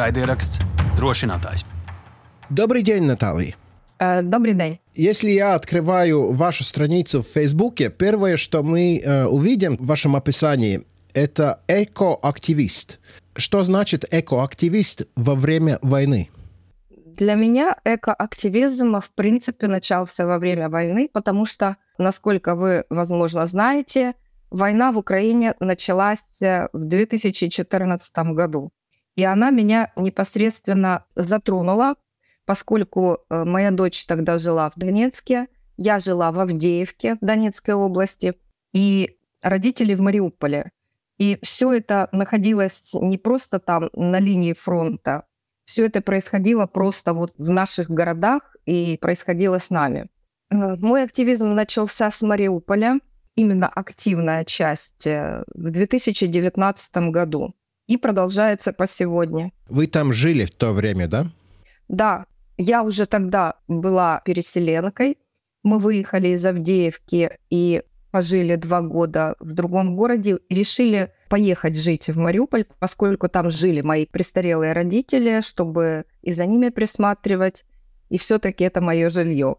Raidieraksts drošinātājs. Добрый день, Наталья. Добрый день. Если я открываю вашу страницу в Фейсбуке, первое, что мы э, увидим в вашем описании, это экоактивист. Что значит экоактивист во время войны? Для меня экоактивизм, в принципе, начался во время войны, потому что, насколько вы, возможно, знаете, война в Украине началась э, в 2014 году. И она меня непосредственно затронула, поскольку э, моя дочь тогда жила в Донецке, я жила в Авдеевке в Донецкой области, и родители в Мариуполе. И все это находилось не просто там на линии фронта, все это происходило просто вот в наших городах и происходило с нами. Э, мой активизм начался с Мариуполя, именно активная часть, э, в 2019 году и продолжается по сегодня. Вы там жили в то время, да? Да, я уже тогда была переселенкой. Мы выехали из Авдеевки и пожили два года в другом городе и решили поехать жить в Мариуполь, поскольку там жили мои престарелые родители, чтобы и за ними присматривать, и все-таки это мое жилье.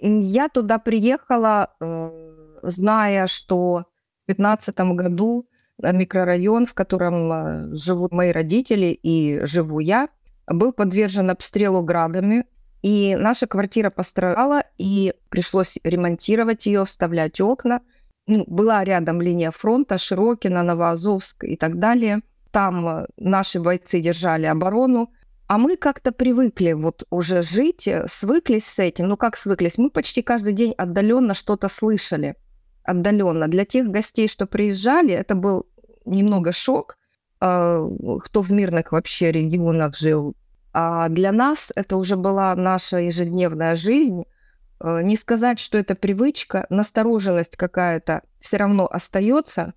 Я туда приехала, э, зная, что в 2015 году микрорайон, в котором э, живут мои родители и живу я, был подвержен обстрелу градами, и наша квартира пострадала, и пришлось ремонтировать ее, вставлять окна. Ну, была рядом линия фронта, Широкина, Новоазовск и так далее. Там э, наши бойцы держали оборону, а мы как-то привыкли вот уже жить, э, свыклись с этим. Ну как свыклись? Мы почти каждый день отдаленно что-то слышали. Отдаленно. Для тех гостей, что приезжали, это был немного шок, а, кто в мирных вообще регионах жил, а для нас это уже была наша ежедневная жизнь. Э, не сказать, что это привычка, настороженность какая-то все равно остается,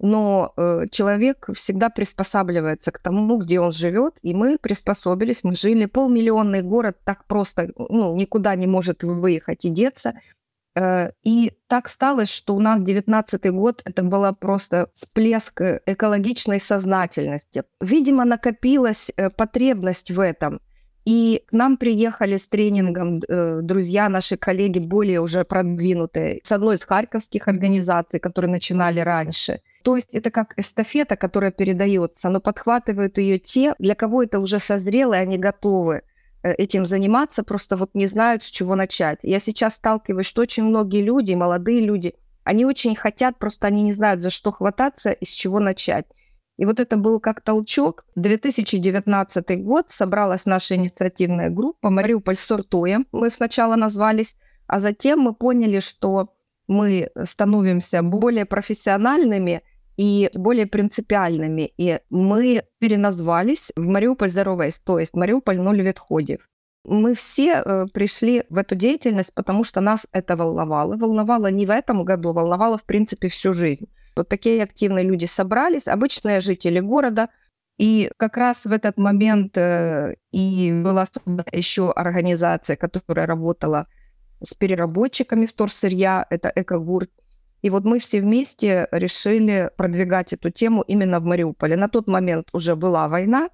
но э, человек всегда приспосабливается к тому, где он живет, и мы приспособились, мы жили. Полмиллионный город так просто ну, никуда не может выехать и деться. Э, и так стало, что у нас 19 год это была просто всплеск э, экологичной сознательности. Видимо, накопилась э, потребность в этом. И к нам приехали с тренингом друзья, наши коллеги, более уже продвинутые, с одной из харьковских организаций, которые начинали раньше. То есть это как эстафета, которая передается, но подхватывают ее те, для кого это уже созрело, и они готовы этим заниматься, просто вот не знают, с чего начать. Я сейчас сталкиваюсь, что очень многие люди, молодые люди, они очень хотят, просто они не знают, за что хвататься и с чего начать. И вот это был как толчок. 2019 год собралась наша инициативная группа «Мариуполь сортуем». Мы сначала назвались, а затем мы поняли, что мы становимся более профессиональными – и более принципиальными. И мы переназвались в Мариуполь Zero Waste, то есть Мариуполь ноль ветходев. Мы все э, пришли в эту деятельность, потому что нас это волновало. Волновало не в этом году, волновало, в принципе, всю жизнь. Вот такие активные люди собрались, обычные жители города, и как раз в этот момент э, и была создана еще организация, которая работала с переработчиками вторсырья, это Экогурт, и вот мы все вместе решили продвигать эту тему именно в Мариуполе. На тот момент уже была война,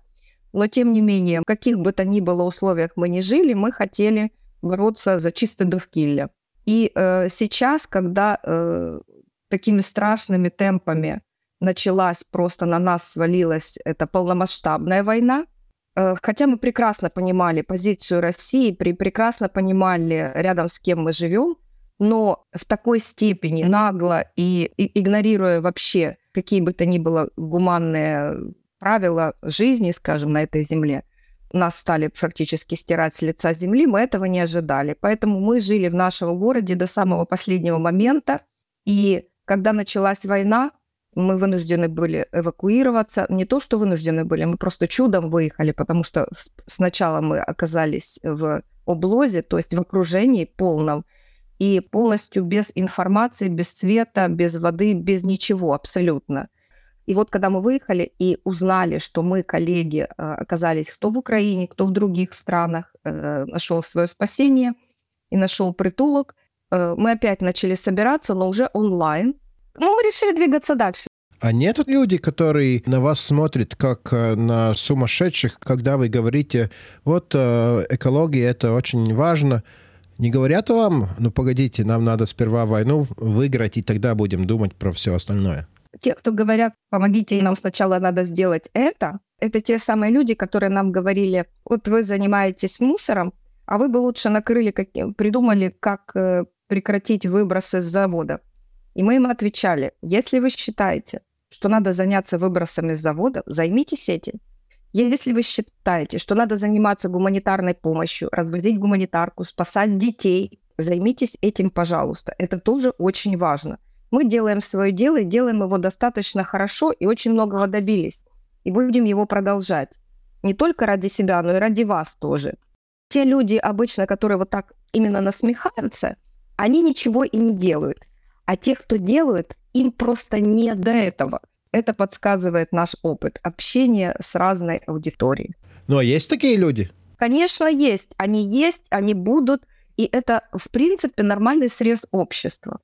но тем не менее, в каких бы то ни было условиях мы ни жили, мы хотели бороться за чистое довкилля. И э, сейчас, когда э, такими страшными темпами началась, просто на нас свалилась эта полномасштабная война, э, хотя мы прекрасно понимали позицию России, при, прекрасно понимали, рядом с кем мы живем, но в такой степени нагло и, игнорируя вообще какие бы то ни было гуманные правила жизни, скажем, на этой земле, нас стали фактически стирать с лица земли, мы этого не ожидали. Поэтому мы жили в нашем городе до самого последнего момента. И когда началась война, мы вынуждены были эвакуироваться. Не то, что вынуждены были, мы просто чудом выехали, потому что сначала мы оказались в облозе, то есть в окружении полном, и полностью без информации, без света, без воды, без ничего абсолютно. И вот когда мы выехали и узнали, что мы, коллеги, э, оказались кто в Украине, кто в других странах, э, нашел свое спасение и нашел притулок, э, мы опять начали собираться, но уже онлайн. Ну, мы решили двигаться дальше. А нет люди, которые на вас смотрят как на сумасшедших, когда вы говорите, вот экология это очень важно. Не говорят вам, ну погодите, нам надо сперва войну выиграть, и тогда будем думать про все остальное. Те, кто говорят, помогите нам сначала надо сделать это, это те самые люди, которые нам говорили, вот вы занимаетесь мусором, а вы бы лучше накрыли, каким, придумали, как э, прекратить выбросы с завода. И мы им отвечали, если вы считаете, что надо заняться выбросами с завода, займитесь этим. Если вы считаете, что надо заниматься гуманитарной помощью, развозить гуманитарку, спасать детей, займитесь этим, пожалуйста. Это тоже очень важно. Мы делаем свое дело и делаем его достаточно хорошо и очень многого добились. И будем его продолжать. Не только ради себя, но и ради вас тоже. Те люди обычно, которые вот так именно насмехаются, они ничего и не делают. А те, кто делают, им просто не до этого. Это подсказывает наш опыт общения с разной аудиторией. Ну а есть такие люди? Конечно, есть. Они есть, они будут. И это, в принципе, нормальный срез общества.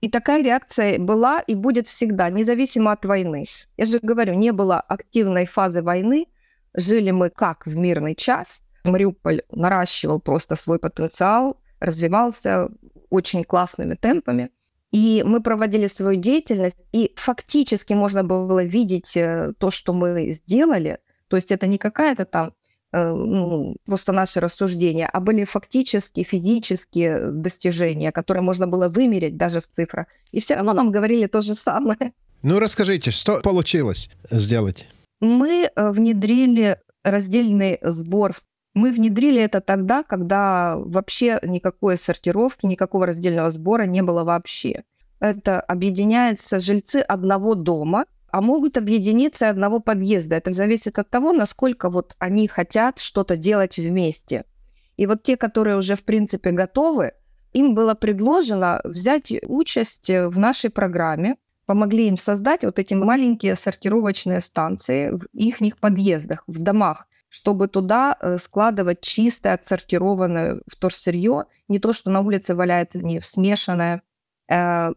И такая реакция была и будет всегда, независимо от войны. Я же говорю, не было активной фазы войны. Жили мы как в мирный час. Мариуполь наращивал просто свой потенциал, развивался очень классными темпами. И мы проводили свою деятельность, и фактически можно было видеть э, то, что мы сделали. То есть это не какая-то там э, ну, просто наши рассуждения, а были фактические, физические достижения, которые можно было вымерить даже в цифрах. И все равно нам говорили то же самое. Ну, расскажите, что получилось сделать? Мы э, внедрили раздельный сбор мы внедрили это тогда, когда вообще никакой сортировки, никакого раздельного сбора не было вообще. Это объединяются жильцы одного дома, а могут объединиться одного подъезда. Это зависит от того, насколько вот они хотят что-то делать вместе. И вот те, которые уже в принципе готовы, им было предложено взять участь в нашей программе, помогли им создать вот эти маленькие сортировочные станции в их подъездах, в домах чтобы туда э, складывать чистое, отсортированное вторсырье, не то, что на улице валяется не смешанное. Э,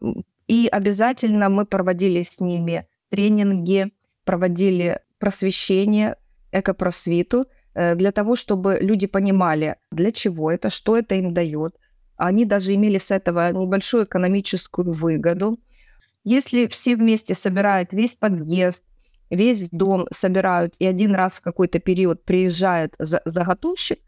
и обязательно мы проводили с ними тренинги, проводили просвещение, экопросвиту, э, для того, чтобы люди понимали, для чего это, что это им дает. Они даже имели с этого небольшую экономическую выгоду. Если все вместе собирают весь подъезд, весь дом собирают, и один раз в какой-то период приезжает заготовщик,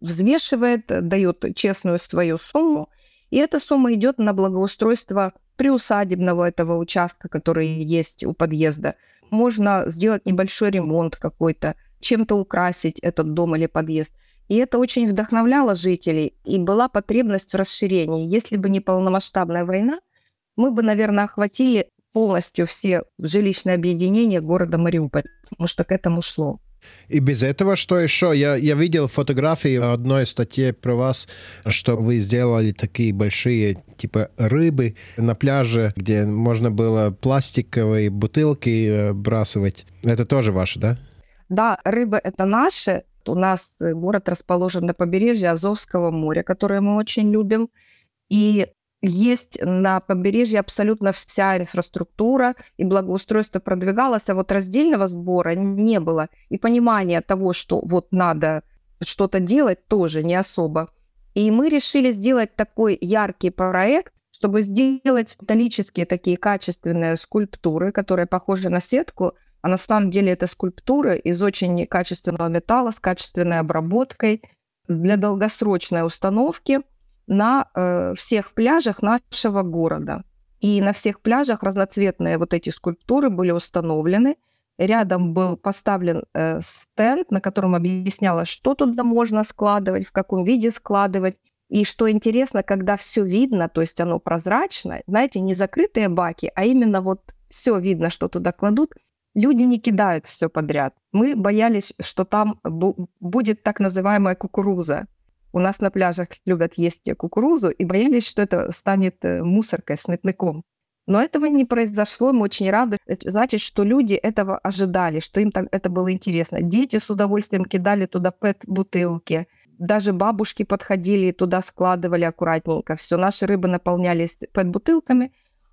взвешивает, дает честную свою сумму, и эта сумма идет на благоустройство приусадебного этого участка, который есть у подъезда. Можно сделать небольшой ремонт какой-то, чем-то украсить этот дом или подъезд. И это очень вдохновляло жителей, и была потребность в расширении. Если бы не полномасштабная война, мы бы, наверное, охватили полностью все жилищные объединения города Мариуполь, потому что к этому шло. И без этого что еще? Я, я видел фотографии в одной статье про вас, что вы сделали такие большие типа рыбы на пляже, где можно было пластиковые бутылки э, бросать. Это тоже ваше, да? Да, рыбы это наши. У нас город расположен на побережье Азовского моря, которое мы очень любим. И есть на побережье абсолютно вся инфраструктура, и благоустройство продвигалось, а вот раздельного сбора не было. И понимания того, что вот надо что-то делать, тоже не особо. И мы решили сделать такой яркий проект, чтобы сделать металлические такие качественные скульптуры, которые похожи на сетку, а на самом деле это скульптуры из очень качественного металла с качественной обработкой для долгосрочной установки – на э, всех пляжах нашего города. И на всех пляжах разноцветные вот эти скульптуры были установлены. Рядом был поставлен э, стенд, на котором объяснялось, что туда можно складывать, в каком виде складывать. И что интересно, когда все видно, то есть оно прозрачное, знаете, не закрытые баки, а именно вот все видно, что туда кладут, люди не кидают все подряд. Мы боялись, что там будет так называемая кукуруза, у нас на пляжах любят есть кукурузу и боялись, что это станет э, мусоркой, сметняком. Но этого не произошло, мы очень рады. Это значит, что люди этого ожидали, что им так, это было интересно. Дети с удовольствием кидали туда пэт-бутылки. Даже бабушки подходили и туда складывали аккуратненько. Все, наши рыбы наполнялись пэт-бутылками,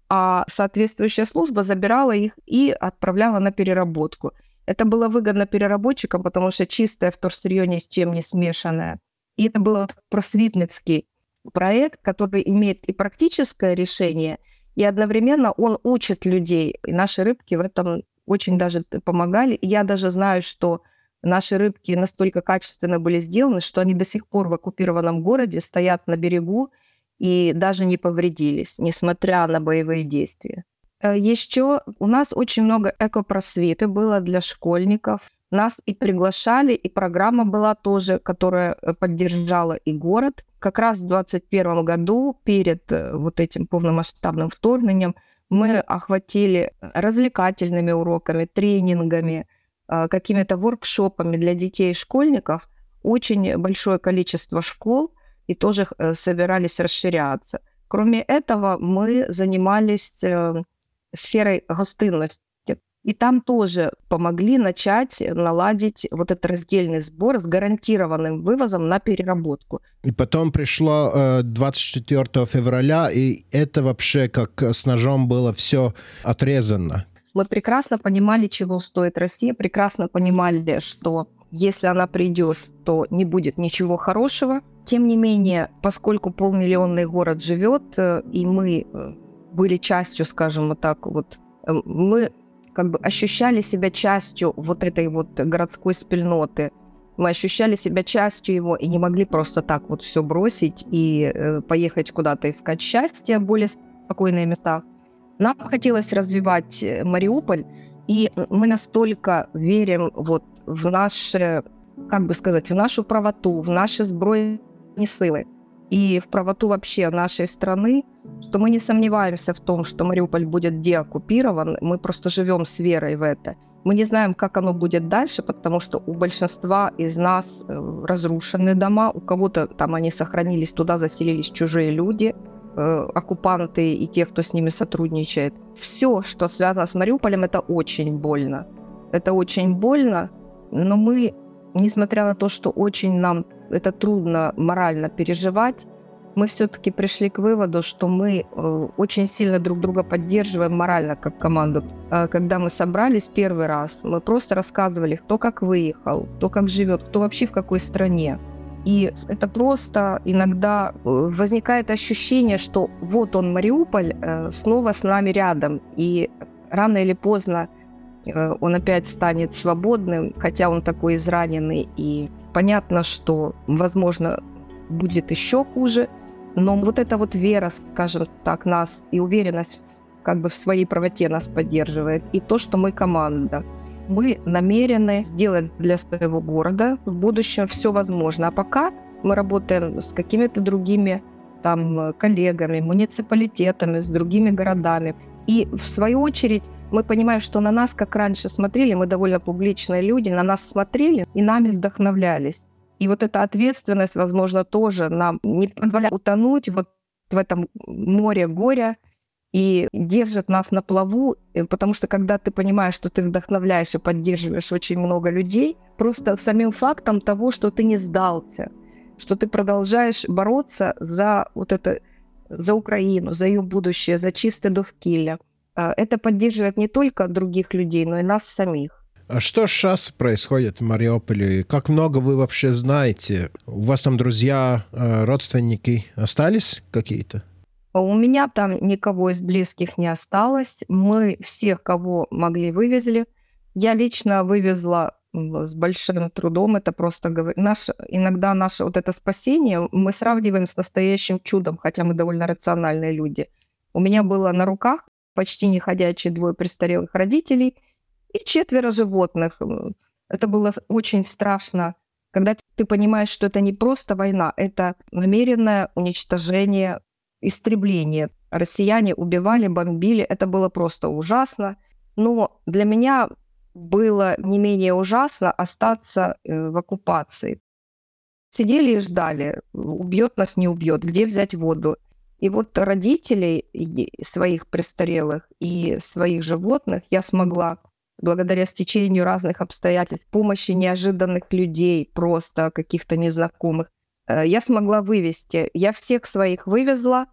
а соответствующая служба забирала их и отправляла на переработку. Это было выгодно переработчикам, потому что чистое вторсырье ни с чем не смешанное. И это был вот просветницкий проект, который имеет и практическое решение, и одновременно он учит людей. И наши рыбки в этом очень даже помогали. Я даже знаю, что наши рыбки настолько качественно были сделаны, что они до сих пор в оккупированном городе стоят на берегу и даже не повредились, несмотря на боевые действия. Э, Еще у нас очень много экопросветы было для школьников. Нас и приглашали, и программа была тоже, которая э, поддержала и город. Как раз в 2021 году, перед э, вот этим полномасштабным вторгнением, мы охватили развлекательными уроками, тренингами, какими-то воркшопами для детей и школьников очень большое количество школ и тоже собирались расширяться. Кроме этого, мы занимались сферой гостинности. И там тоже помогли начать наладить вот этот раздельный сбор с гарантированным вывозом на переработку. И потом пришло э, 24 февраля, и это вообще как с ножом было все отрезано. Мы прекрасно понимали, чего стоит Россия, прекрасно понимали, что если она придет, то не будет ничего хорошего. Тем не менее, поскольку полмиллионный город живет, э, и мы э, были частью, скажем вот так вот, э, мы как бы ощущали себя частью вот этой вот городской спильноты. Мы ощущали себя частью его и не могли просто так вот все бросить и э, поехать куда-то искать счастье, более спокойные места. Нам хотелось развивать э, Мариуполь, и мы настолько верим вот в наши, как бы сказать, в нашу правоту, в наши сбройные силы и в правоту вообще нашей страны, что мы не сомневаемся в том, что Мариуполь будет деоккупирован, мы просто живем с верой в это. Мы не знаем, как оно будет дальше, потому что у большинства из нас э, разрушены дома, у кого-то там они сохранились, туда заселились чужие люди, э, оккупанты и те, кто с ними сотрудничает. Все, что связано с Мариуполем, это очень больно. Это очень больно, но мы, несмотря на то, что очень нам это трудно морально переживать, мы все-таки пришли к выводу, что мы э, очень сильно друг друга поддерживаем морально как команду. А когда мы собрались первый раз, мы просто рассказывали, кто как выехал, кто как живет, кто вообще в какой стране. И это просто иногда э, возникает ощущение, что вот он, Мариуполь, э, снова с нами рядом. И рано или поздно он опять станет свободным, хотя он такой израненный и Понятно, что, возможно, будет еще хуже, но вот эта вот вера, скажем так, нас и уверенность как бы в своей правоте нас поддерживает, и то, что мы команда. Мы намерены сделать для своего города в будущем все возможное. А пока мы работаем с какими-то другими там коллегами, муниципалитетами, с другими городами. И в свою очередь мы понимаем, что на нас, как раньше смотрели, мы довольно публичные люди, на нас смотрели и нами вдохновлялись. И вот эта ответственность, возможно, тоже нам не позволяет утонуть вот в этом море горя и держит нас на плаву, э, потому что когда ты понимаешь, что ты вдохновляешь и поддерживаешь очень много людей, просто самим фактом того, что ты не сдался, что ты продолжаешь бороться за вот это, за Украину, за ее будущее, за чистое довкілля – а, это поддерживает не только других людей, но и нас самих. А что сейчас происходит в Мариуполе? Как много вы вообще знаете? У вас там друзья, а, родственники остались какие-то? У меня там никого из близких не осталось. Мы всех, кого могли, вывезли. Я лично вывезла с большим трудом. Это просто наше, иногда наше вот это спасение мы сравниваем с настоящим чудом, хотя мы довольно рациональные люди. У меня было на руках почти неходячие двое престарелых родителей и четверо животных. Это было очень страшно, когда ты понимаешь, что это не просто война, это намеренное уничтожение, истребление. Россияне убивали, бомбили, это было просто ужасно. Но для меня было не менее ужасно остаться э, в оккупации. Сидели и ждали, убьет нас, не убьет, где взять воду. И вот родителей своих престарелых и своих животных я смогла благодаря стечению разных обстоятельств, помощи неожиданных людей, просто каких-то незнакомых, э, я смогла вывести. Я всех своих вывезла,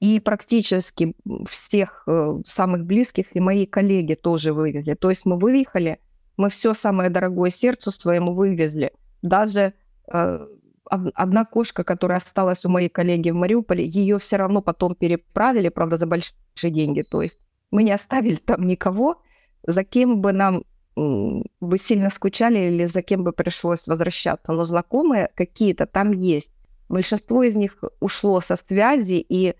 И практически всех э, самых близких и мои коллеги тоже вывезли. То есть мы выехали, мы все самое дорогое сердцу своему вывезли. Даже э, одна кошка, которая осталась у моей коллеги в Мариуполе, ее все равно потом переправили, правда, за большие деньги. То есть мы не оставили там никого, за кем бы нам бы сильно скучали или за кем бы пришлось возвращаться. Но знакомые какие-то там есть. Большинство из них ушло со связи, и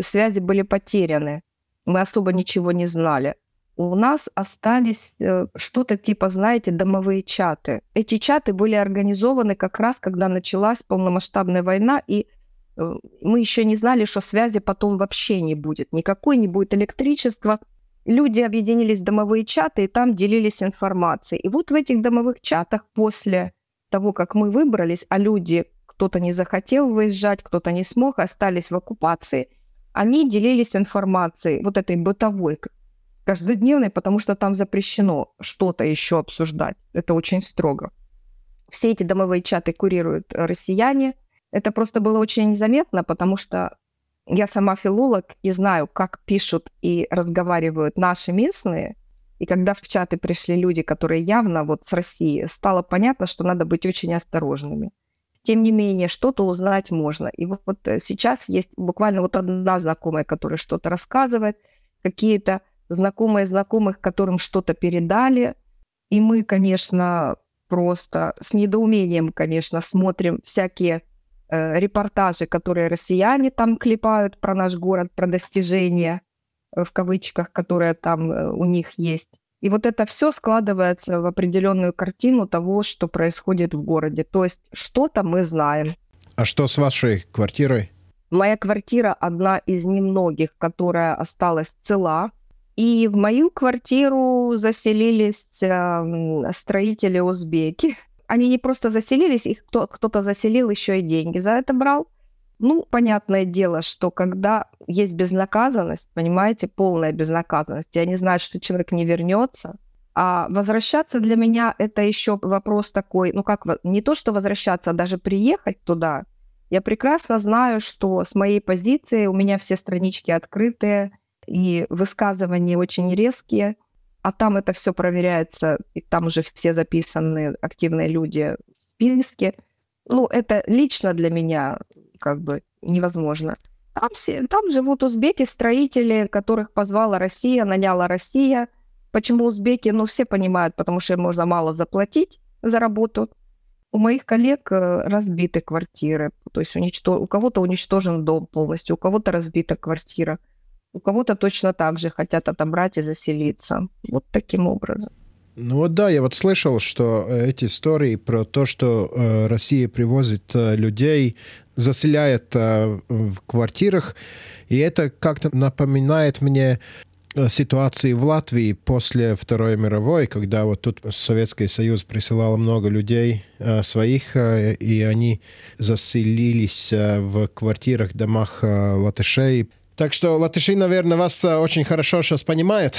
связи были потеряны. Мы особо ничего не знали. У нас остались э, что-то типа, знаете, домовые чаты. Эти чаты были организованы как раз, когда началась полномасштабная война, и э, мы еще не знали, что связи потом вообще не будет. Никакой не будет электричества. Люди объединились в домовые чаты и там делились информацией. И вот в этих домовых чатах после того, как мы выбрались, а люди кто-то не захотел выезжать, кто-то не смог, остались в оккупации. Они делились информацией, вот этой бытовой, каждодневной, потому что там запрещено что-то еще обсуждать. Это очень строго. Все эти домовые чаты курируют россияне. Это просто было очень незаметно, потому что я сама филолог и знаю, как пишут и разговаривают наши местные. И когда в чаты пришли люди, которые явно вот с России, стало понятно, что надо быть очень осторожными тем не менее, что-то узнать можно. И вот, вот э, сейчас есть буквально вот одна знакомая, которая что-то рассказывает, какие-то знакомые знакомых, которым что-то передали. И мы, конечно, просто с недоумением, конечно, смотрим всякие э, репортажи, которые россияне там клепают про наш город, про достижения, э, в кавычках, которые там э, у них есть. И вот это все складывается в определенную картину того, что происходит в городе. То есть что-то мы знаем. А что с вашей квартирой? Моя квартира одна из немногих, которая осталась цела. И в мою квартиру заселились э, строители-узбеки. Они не просто заселились, их кто- кто-то заселил, еще и деньги за это брал. Ну, понятное дело, что когда есть безнаказанность, понимаете, полная безнаказанность, и они знают, что человек не вернется, а возвращаться для меня это еще вопрос такой, ну как, не то, что возвращаться, а даже приехать туда. Я прекрасно знаю, что с моей позиции у меня все странички открытые, и высказывания очень резкие, а там это все проверяется, и там уже все записаны активные люди в списке. Ну, это лично для меня как бы невозможно. Там, все, там живут узбеки, строители, которых позвала Россия, наняла Россия. Почему узбеки? Ну, все понимают, потому что им можно мало заплатить за работу. У моих коллег э, разбиты квартиры, то есть уничтож... у кого-то уничтожен дом полностью, у кого-то разбита квартира, у кого-то точно так же хотят отобрать и заселиться. Вот таким образом. Ну вот да, я вот слышал, что э, эти истории про то, что э, Россия привозит э, людей, заселяет э, в квартирах, и это как-то напоминает мне э, ситуации в Латвии после Второй мировой, когда вот тут Советский Союз присылал много людей э, своих, э, и они заселились э, в квартирах, домах э, латышей. Так что латыши, наверное, вас э, очень хорошо сейчас понимают.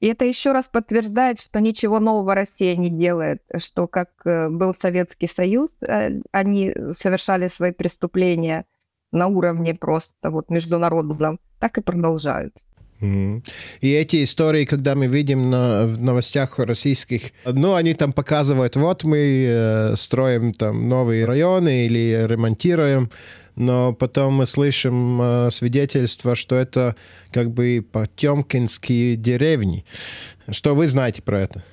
И это еще раз подтверждает, что ничего нового Россия не делает, что как э, был Советский Союз, э, они совершали свои преступления на уровне просто вот международном, так и продолжают. И эти истории, когда мы видим на, в новостях российских, ну, они там показывают, вот мы э, строим там новые районы или ремонтируем, но потом мы слышим э, свидетельства, что это как бы потемкинские деревни. Что вы знаете про это?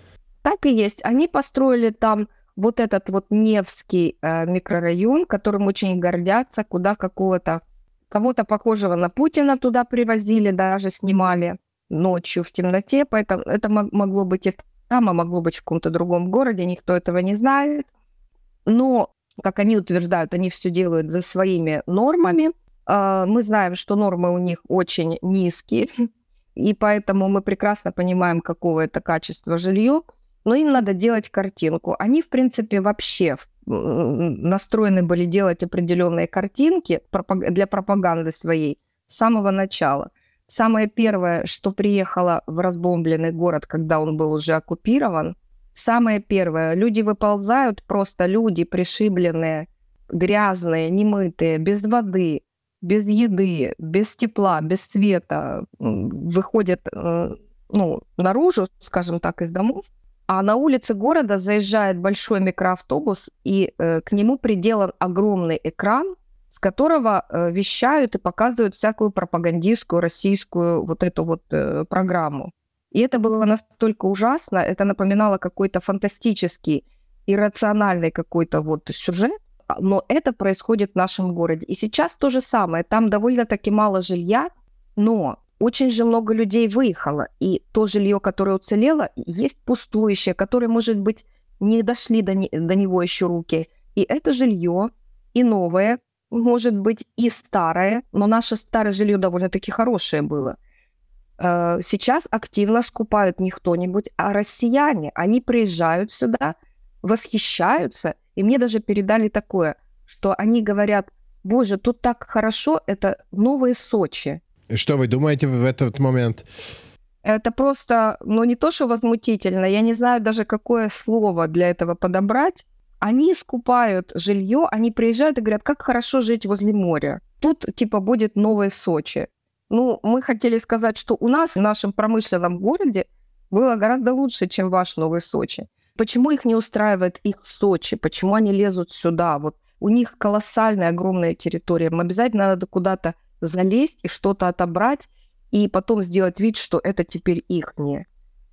Так и есть. Они построили там вот этот вот Невский э, микрорайон, которым очень гордятся, куда какого-то кого-то похожего на Путина туда привозили, даже снимали ночью в темноте, поэтому это могло быть и там, а могло быть в каком-то другом городе, никто этого не знает. Но как они утверждают, они все делают за своими нормами. А, мы знаем, что нормы у них очень низкие, и поэтому мы прекрасно понимаем, какого это качества жилье, но им надо делать картинку. Они, в принципе, вообще настроены были делать определенные картинки для пропаганды своей с самого начала. Самое первое, что приехало в разбомбленный город, когда он был уже оккупирован, Самое первое, люди выползают, просто люди пришибленные, грязные, немытые, без воды, без еды, без тепла, без света выходят э, ну, наружу, скажем так, из домов, а на улице города заезжает большой микроавтобус, и э, к нему приделан огромный экран, с которого э, вещают и показывают всякую пропагандистскую российскую вот эту вот э, программу. И это было настолько ужасно, это напоминало какой-то фантастический, иррациональный какой-то вот сюжет, но это происходит в нашем городе. И сейчас то же самое. Там довольно-таки мало жилья, но очень же много людей выехало, и то жилье, которое уцелело, есть пустующее, которое, может быть, не дошли до, не, до него еще руки. И это жилье, и новое, может быть, и старое, но наше старое жилье довольно-таки хорошее было. Э, сейчас активно скупают не кто-нибудь, а россияне. Они приезжают сюда, восхищаются, и мне даже передали такое, что они говорят, боже, тут так хорошо, это новые Сочи. Что вы думаете в этот момент? Это просто, ну не то, что возмутительно, я не знаю даже, какое слово для этого подобрать. Они скупают жилье, они приезжают и говорят, как хорошо жить возле моря. Тут типа будет новое Сочи. Ну, мы хотели сказать, что у нас в нашем промышленном городе было гораздо лучше, чем ваш Новый Сочи. Почему их не устраивает их Сочи? Почему они лезут сюда? Вот у них колоссальная, огромная территория. Им обязательно надо куда-то залезть и что-то отобрать, и потом сделать вид, что это теперь их.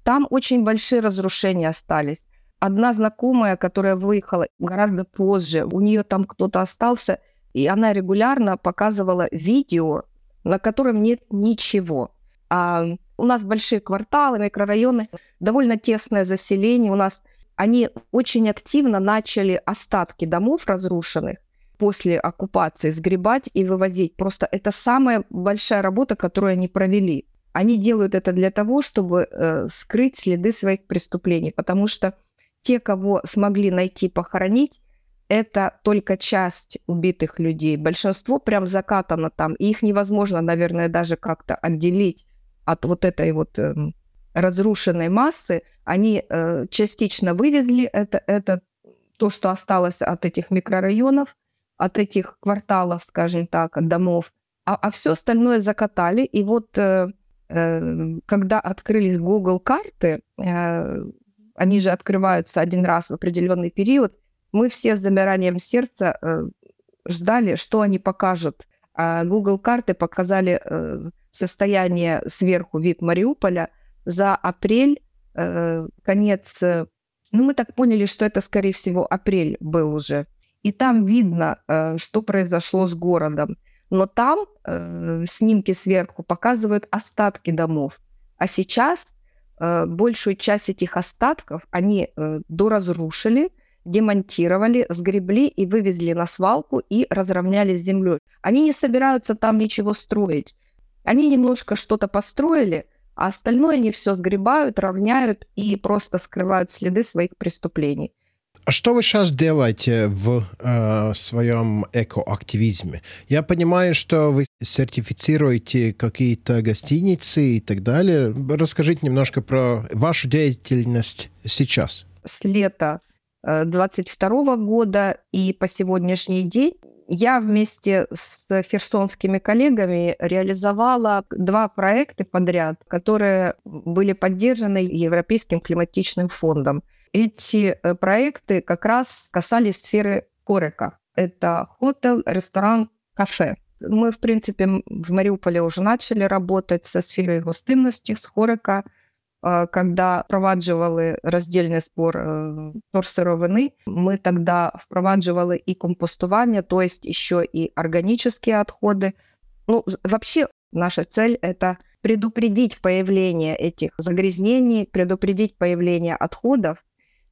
Там очень большие разрушения остались. Одна знакомая, которая выехала гораздо позже, у нее там кто-то остался, и она регулярно показывала видео, на котором нет ничего. А у нас большие кварталы, микрорайоны, довольно тесное заселение. У нас они очень активно начали остатки домов разрушенных после оккупации сгребать и вывозить. Просто это самая большая работа, которую они провели. Они делают это для того, чтобы э, скрыть следы своих преступлений, потому что те, кого смогли найти, похоронить, это только часть убитых людей. Большинство прям закатано там, и их невозможно, наверное, даже как-то отделить от вот этой вот э, разрушенной массы. Они э, частично вывезли это, это то, что осталось от этих микрорайонов, от этих кварталов, скажем так, домов, а, а все остальное закатали. И вот э, э, когда открылись Google карты, э, они же открываются один раз в определенный период, мы все с замиранием сердца э, ждали, что они покажут. А Google карты показали э, состояние сверху вид Мариуполя за апрель, э, конец. Э, ну, мы так поняли, что это, скорее всего, апрель был уже и там видно, э, что произошло с городом. Но там э, снимки сверху показывают остатки домов. А сейчас э, большую часть этих остатков они доразрушили, демонтировали, сгребли и вывезли на свалку и разровняли с землей. Они не собираются там ничего строить. Они немножко что-то построили, а остальное они все сгребают, равняют и просто скрывают следы своих преступлений. А что вы сейчас делаете в э, своем экоактивизме? Я понимаю, что вы сертифицируете какие-то гостиницы и так далее. Расскажите немножко про вашу деятельность сейчас. С лета 22 э, года и по сегодняшний день я вместе с херсонскими коллегами реализовала два проекта подряд, которые были поддержаны Европейским климатичным фондом. Эти э, проекты как раз касались сферы Корека. Это хотел, ресторан, кафе. Мы, в принципе, в Мариуполе уже начали работать со сферой гостинности, с Хорека, когда впроваджували роздільний збор торсировини, мы тогда впроваджували и компостування, то есть еще и органические отходы. Ну, вообще наша цель – это предупредить появление этих загрязнений, предупредить появление отходов,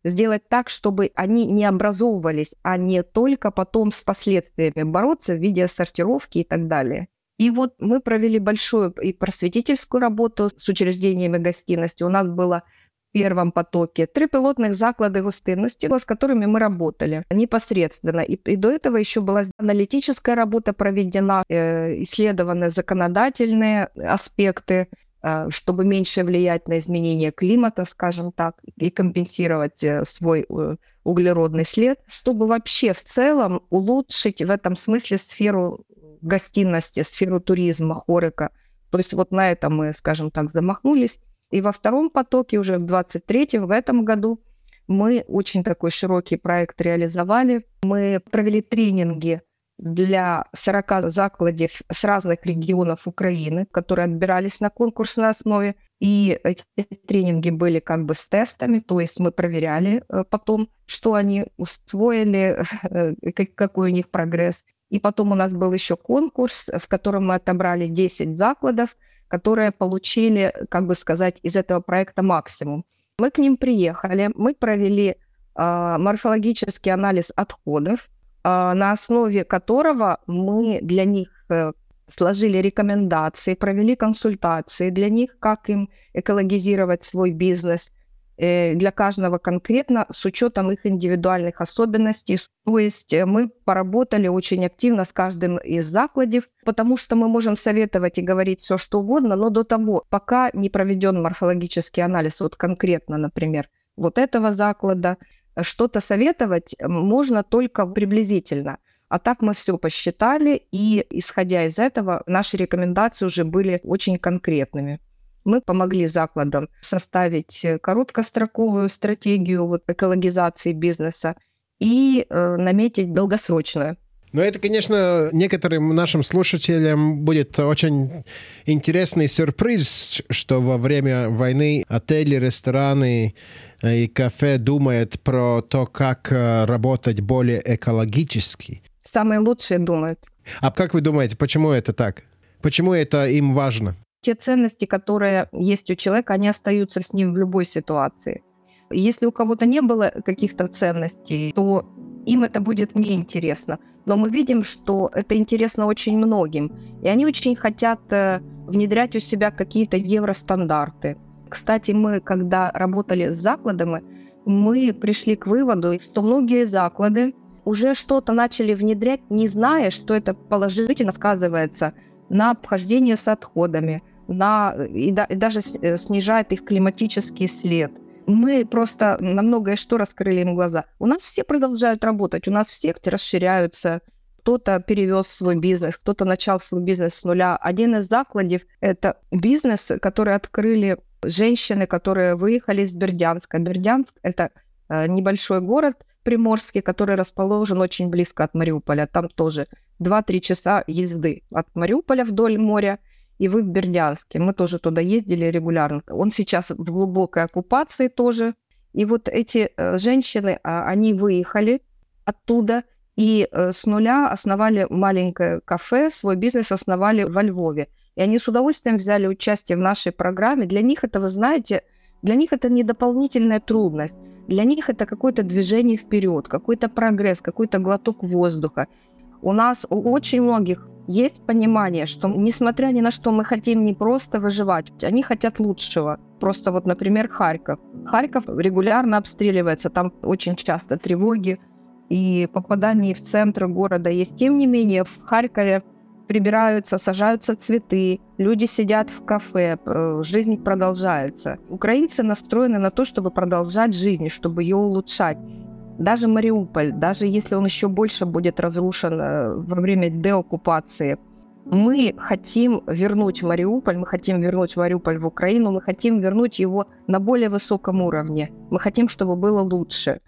сделать так, чтобы они не образовывались, а не только потом с последствиями бороться в виде сортировки и так далее. И вот мы провели большую и просветительскую работу с учреждениями гостиности. У нас было в первом потоке три пилотных заклады гостинности, с которыми мы работали непосредственно. И, и до этого еще была аналитическая работа проведена, э, исследованы законодательные аспекты, а, чтобы меньше влиять на изменение климата, скажем так, и компенсировать э, свой э, углеродный след, чтобы вообще в целом улучшить в этом смысле сферу гостиности, сферу туризма, хорика. То есть вот на это мы, скажем так, замахнулись. И во втором потоке, уже в 23-м, в этом году, мы очень такой широкий проект реализовали. Мы провели тренинги для 40 закладов с разных регионов Украины, которые отбирались на конкурсной основе. И эти тренинги были как бы с тестами, то есть мы проверяли э, потом, что они усвоили, э, какой у них прогресс. И потом у нас был еще конкурс, в котором мы отобрали 10 закладов, которые получили, как бы сказать, из этого проекта максимум. Мы к ним приехали, мы провели э, морфологический анализ отходов, а, на основе которого мы для них э, сложили рекомендации, провели консультации для них, как им экологизировать свой бизнес э, для каждого конкретно с учетом их индивидуальных особенностей. То есть э, мы поработали очень активно с каждым из закладов, потому что мы можем советовать и говорить все, что угодно, но до того, пока не проведен морфологический анализ, вот конкретно, например, вот этого заклада, что-то советовать можно только приблизительно. А так мы все посчитали, и исходя из этого, наши рекомендации уже были очень конкретными. Мы помогли закладам составить короткостроковую стратегию вот, экологизации бизнеса и э, наметить долгосрочную. Ну, это, конечно, некоторым нашим слушателям будет очень интересный сюрприз, что во время войны отели, рестораны и кафе думают про то, как э, работать более экологически. Самые лучшие думают. А как вы думаете, почему это так? Почему это им важно? Те ценности, которые есть у человека, они остаются с ним в любой ситуации. Если у кого-то не было каких-то ценностей, то им это будет неинтересно. Но мы видим, что это интересно очень многим. И они очень хотят э, внедрять у себя какие-то евростандарты. Кстати, мы, когда работали с закладами, мы пришли к выводу, что многие заклады уже что-то начали внедрять, не зная, что это положительно сказывается на обхождение с отходами, на, и, да, и даже э, снижает их климатический след. Мы просто на многое что раскрыли им глаза. У нас все продолжают работать, у нас все расширяются, кто-то перевез свой бизнес, кто-то начал свой бизнес с нуля. Один из закладов – это бизнес, который открыли женщины, которые выехали из Бердянска. Бердянск – это э, небольшой город приморский, который расположен очень близко от Мариуполя. Там тоже 2-3 часа езды от Мариуполя вдоль моря, и вы в Бердянске. Мы тоже туда ездили регулярно. Он сейчас в глубокой оккупации тоже. И вот эти э, женщины, а, они выехали оттуда и э, с нуля основали маленькое кафе, свой бизнес основали во Львове. И они с удовольствием взяли участие в нашей программе. Для них это, вы знаете, для них это не дополнительная трудность. Для них это какое-то движение вперед, какой-то прогресс, какой-то глоток воздуха. У нас у очень многих есть понимание, что несмотря ни на что мы хотим не просто выживать, они хотят лучшего. Просто вот, например, Харьков. Харьков регулярно обстреливается, там очень часто тревоги и попадание в центр города есть. Тем не менее, в Харькове прибираются, сажаются цветы, люди сидят в кафе, э, жизнь продолжается. Украинцы настроены на то, чтобы продолжать жизнь, чтобы ее улучшать. Даже Мариуполь, даже если он еще больше будет разрушен э, во время деоккупации, мы хотим вернуть Мариуполь, мы хотим вернуть Мариуполь в Украину, мы хотим вернуть его на более высоком уровне. Мы хотим, чтобы было лучше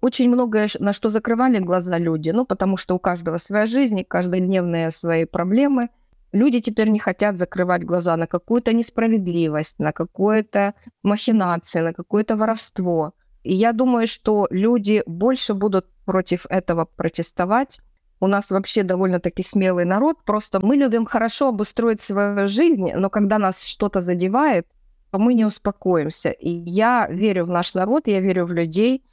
очень многое, на что закрывали глаза люди, ну, потому что у каждого своя жизнь, каждодневные свои проблемы. Люди теперь не хотят закрывать глаза на какую-то несправедливость, на какую-то махинацию, на какое-то воровство. И я думаю, что люди больше будут против этого протестовать. У нас вообще довольно-таки смелый народ. Просто мы любим хорошо обустроить свою жизнь, но когда нас что-то задевает, то мы не успокоимся. И я верю в наш народ, я верю в людей –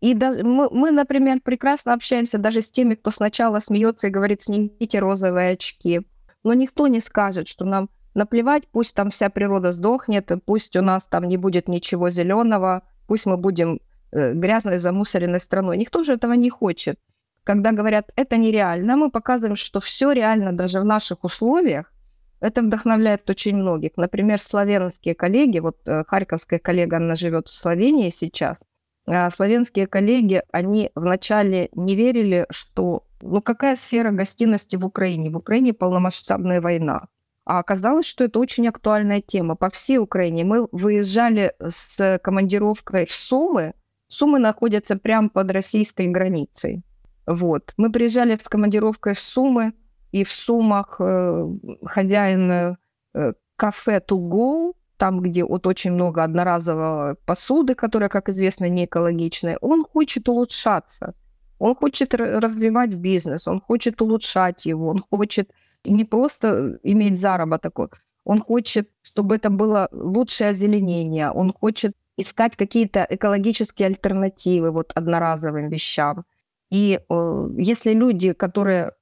и да, мы, мы, например, прекрасно общаемся даже с теми, кто сначала смеется и говорит, снимите розовые очки. Но никто не скажет, что нам наплевать, пусть там вся природа сдохнет, пусть у нас там не будет ничего зеленого, пусть мы будем э, грязной, замусоренной страной. Никто же этого не хочет. Когда говорят, это нереально, мы показываем, что все реально даже в наших условиях. Это вдохновляет очень многих. Например, славянские коллеги, вот э, харьковская коллега, она живет в Словении сейчас, а славянские коллеги, они вначале не верили, что Ну какая сфера гостиности в Украине? В Украине полномасштабная война. А оказалось, что это очень актуальная тема. По всей Украине мы выезжали с командировкой в Сумы. Сумы находятся прямо под российской границей. Вот. Мы приезжали с командировкой в Сумы, и в Сумах э, хозяин э, кафе Go, там, где вот очень много одноразовой посуды, которая, как известно, не экологичная, он хочет улучшаться. Он хочет развивать бизнес, он хочет улучшать его, он хочет не просто иметь заработок, он хочет, чтобы это было лучшее озеленение, он хочет искать какие-то экологические альтернативы вот одноразовым вещам. И э, если люди, которые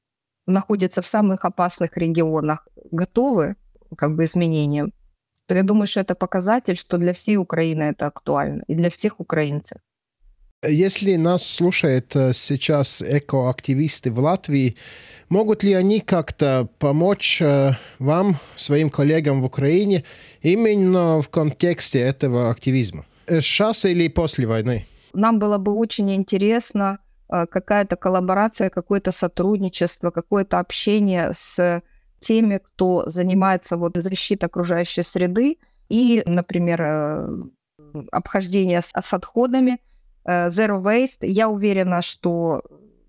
находятся в самых опасных регионах, готовы как бы изменениям, то я думаю, что это показатель, что для всей Украины это актуально и для всех украинцев. Если нас слушают э, сейчас экоактивисты в Латвии, могут ли они как-то помочь э, вам, своим коллегам в Украине, именно в контексте этого активизма? Сейчас или после войны? Нам было бы очень интересно Э, какая-то коллаборация, какое-то сотрудничество, какое-то общение с теми, кто занимается вот защитой окружающей среды и, например, э, обхождение с, с отходами, э, Zero Waste. Я уверена, что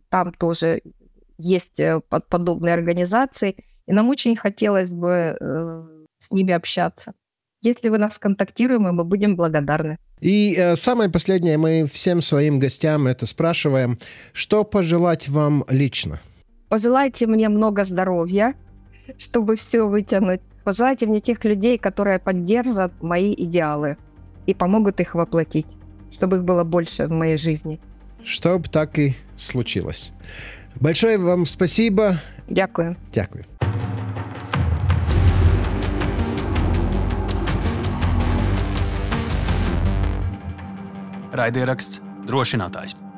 там тоже есть подобные организации, и нам очень хотелось бы с ними общаться. Если вы нас контактируем, мы будем благодарны. И э, самое последнее, мы всем своим гостям это спрашиваем, что пожелать вам лично? Пожелайте мне много здоровья, чтобы все вытянуть. Пожелайте мне тех людей, которые поддержат мои идеалы и помогут их воплотить, чтобы их было больше в моей жизни. Чтобы так и случилось. Большое вам спасибо. Дякую. Дякую. Raidieraksts drošinātājs.